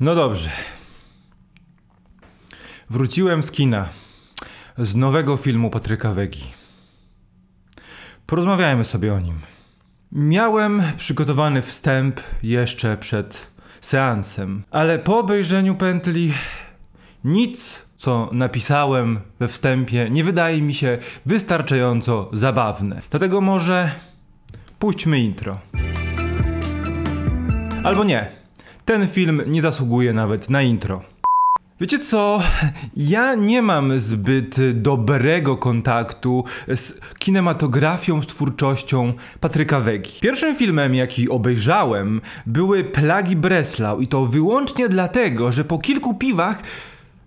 No dobrze. Wróciłem z kina. Z nowego filmu Patryka Wegi. Porozmawiajmy sobie o nim. Miałem przygotowany wstęp jeszcze przed seansem, ale po obejrzeniu pętli nic, co napisałem we wstępie, nie wydaje mi się wystarczająco zabawne. Dlatego może puśćmy intro. Albo nie. Ten film nie zasługuje nawet na intro. Wiecie co? Ja nie mam zbyt dobrego kontaktu z kinematografią, z twórczością Patryka Wegi. Pierwszym filmem, jaki obejrzałem, były Plagi Breslau i to wyłącznie dlatego, że po kilku piwach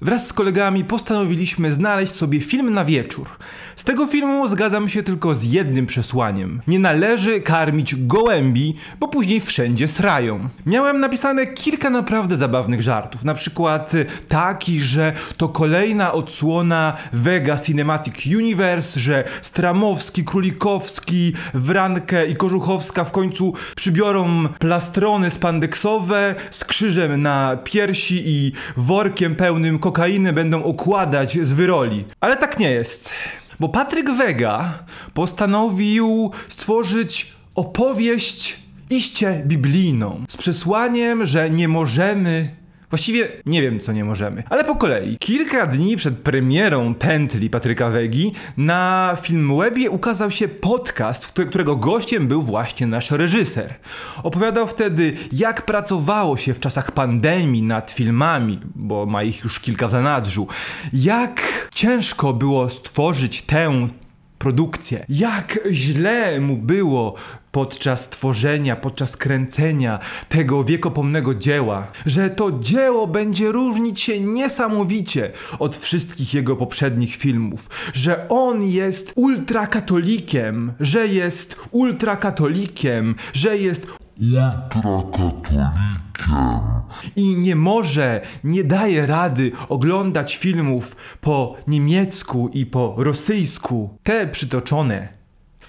Wraz z kolegami postanowiliśmy znaleźć sobie film na wieczór. Z tego filmu zgadzam się tylko z jednym przesłaniem. Nie należy karmić gołębi, bo później wszędzie srają. Miałem napisane kilka naprawdę zabawnych żartów, na przykład taki, że to kolejna odsłona Vega Cinematic Universe, że Stramowski, Królikowski, Wrankę i Kożuchowska w końcu przybiorą plastrony spandeksowe z krzyżem na piersi i workiem pełnym kokainy będą układać z wyroli. Ale tak nie jest. Bo Patryk Wega postanowił stworzyć opowieść iście biblijną z przesłaniem, że nie możemy Właściwie nie wiem, co nie możemy. Ale po kolei. Kilka dni przed premierą Pętli Patryka Wegi na Filmwebie ukazał się podcast, którego gościem był właśnie nasz reżyser. Opowiadał wtedy, jak pracowało się w czasach pandemii nad filmami, bo ma ich już kilka w zanadrzu. Jak ciężko było stworzyć tę produkcję. Jak źle mu było podczas tworzenia, podczas kręcenia tego wiekopomnego dzieła, że to dzieło będzie różnić się niesamowicie od wszystkich jego poprzednich filmów, że on jest ultrakatolikiem, że jest ultrakatolikiem, że jest ultrakatolikiem. I nie może, nie daje rady oglądać filmów po niemiecku i po rosyjsku. Te przytoczone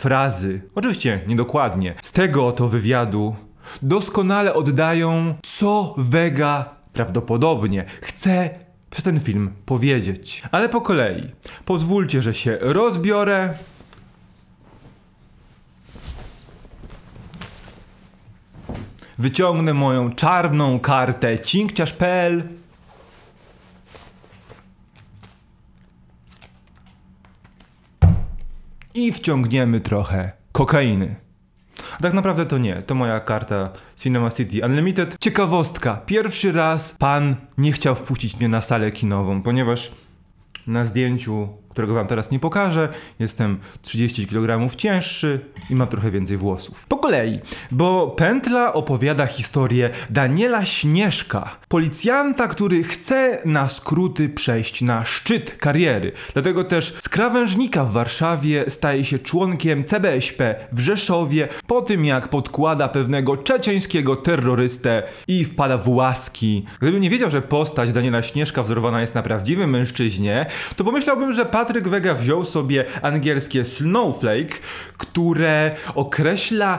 frazy, oczywiście niedokładnie, z tego oto wywiadu doskonale oddają, co Vega prawdopodobnie chce przez ten film powiedzieć. Ale po kolei. Pozwólcie, że się rozbiorę, wyciągnę moją czarną kartę cinkciarz.pl i wciągniemy trochę kokainy. A tak naprawdę to nie, to moja karta Cinema City Unlimited. Ciekawostka, pierwszy raz pan nie chciał wpuścić mnie na salę kinową, ponieważ na zdjęciu którego wam teraz nie pokażę. Jestem 30 kg cięższy i mam trochę więcej włosów. Po kolei, bo Pętla opowiada historię Daniela Śnieżka, policjanta, który chce na skróty przejść na szczyt kariery. Dlatego też z krawężnika w Warszawie staje się członkiem CBŚP w Rzeszowie po tym jak podkłada pewnego czeczeńskiego terrorystę i wpada w łaski. Gdybym nie wiedział, że postać Daniela Śnieżka wzorowana jest na prawdziwym mężczyźnie, to pomyślałbym, że Patryk Wega wziął sobie angielskie snowflake, które określa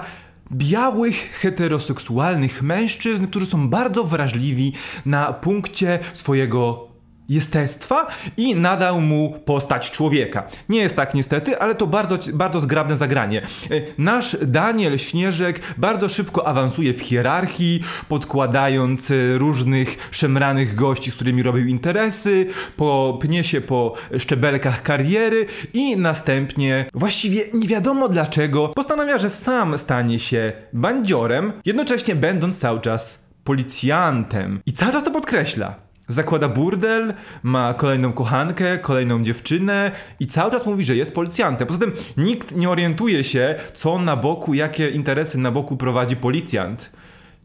białych, heteroseksualnych mężczyzn, którzy są bardzo wrażliwi na punkcie swojego jestestwa i nadał mu postać człowieka. Nie jest tak niestety, ale to bardzo, bardzo zgrabne zagranie. E, nasz Daniel Śnieżek bardzo szybko awansuje w hierarchii, podkładając e, różnych szemranych gości, z którymi robił interesy, po, pnie się po szczebelkach kariery i następnie, właściwie nie wiadomo dlaczego, postanawia, że sam stanie się bandziorem, jednocześnie będąc cały czas policjantem. I cały czas to podkreśla zakłada burdel, ma kolejną kochankę, kolejną dziewczynę i cały czas mówi, że jest policjantem. Poza tym nikt nie orientuje się, co na boku, jakie interesy na boku prowadzi policjant.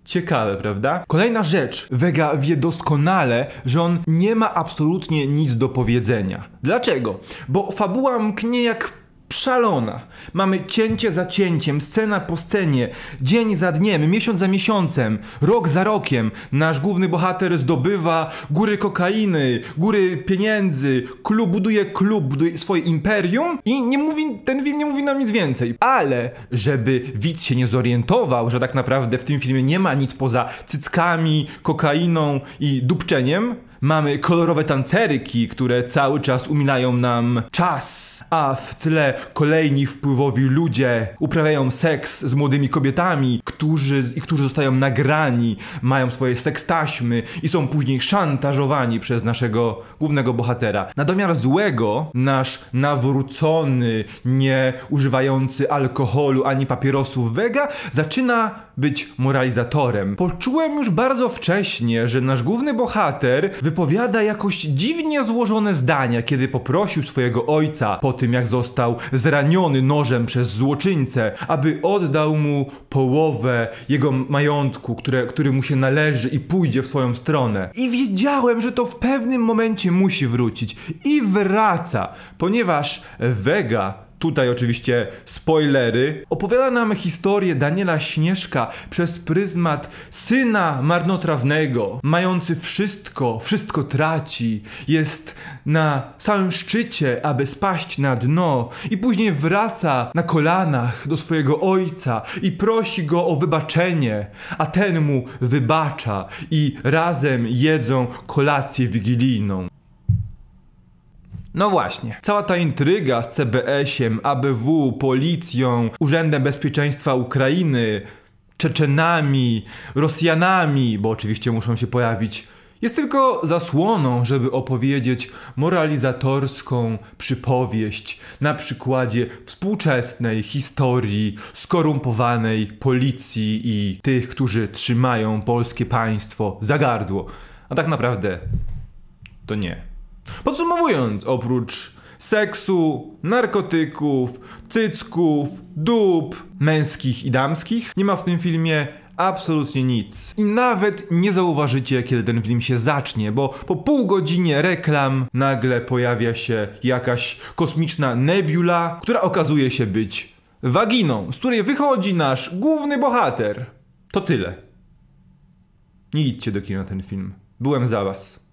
Ciekawe, prawda? Kolejna rzecz. Vega wie doskonale, że on nie ma absolutnie nic do powiedzenia. Dlaczego? Bo fabuła mknie jak szalona. Mamy cięcie za cięciem, scena po scenie, dzień za dniem, miesiąc za miesiącem, rok za rokiem. Nasz główny bohater zdobywa góry kokainy, góry pieniędzy, klub buduje klub, buduje swoje imperium i nie mówi, ten film nie mówi nam nic więcej. Ale żeby widz się nie zorientował, że tak naprawdę w tym filmie nie ma nic poza cyckami, kokainą i dupczeniem, Mamy kolorowe tancerki, które cały czas umilają nam czas, a w tle kolejni wpływowi ludzie uprawiają seks z młodymi kobietami, którzy, którzy zostają nagrani, mają swoje sekstaśmy i są później szantażowani przez naszego głównego bohatera. Na domiar złego, nasz nawrócony, nie używający alkoholu ani papierosów wega zaczyna być moralizatorem. Poczułem już bardzo wcześnie, że nasz główny bohater wypowiada jakoś dziwnie złożone zdania, kiedy poprosił swojego ojca po tym, jak został zraniony nożem przez złoczyńcę, aby oddał mu połowę jego majątku, które, który mu się należy i pójdzie w swoją stronę. I wiedziałem, że to w pewnym momencie musi wrócić. I wraca, ponieważ Vega Tutaj oczywiście spoilery. Opowiada nam historię Daniela Śnieżka przez pryzmat syna marnotrawnego, mający wszystko, wszystko traci, jest na samym szczycie, aby spaść na dno i później wraca na kolanach do swojego ojca i prosi go o wybaczenie, a ten mu wybacza i razem jedzą kolację wigilijną. No właśnie, cała ta intryga z CBS-iem, ABW, policją, Urzędem Bezpieczeństwa Ukrainy, Czeczenami, Rosjanami, bo oczywiście muszą się pojawić, jest tylko zasłoną, żeby opowiedzieć moralizatorską przypowieść na przykładzie współczesnej historii skorumpowanej policji i tych, którzy trzymają polskie państwo za gardło. A tak naprawdę to nie. Podsumowując, oprócz seksu, narkotyków, cycków, dup, męskich i damskich, nie ma w tym filmie absolutnie nic. I nawet nie zauważycie, kiedy ten film się zacznie, bo po pół godzinie reklam nagle pojawia się jakaś kosmiczna nebula, która okazuje się być waginą, z której wychodzi nasz główny bohater. To tyle. Nie idźcie do kina ten film. Byłem za was.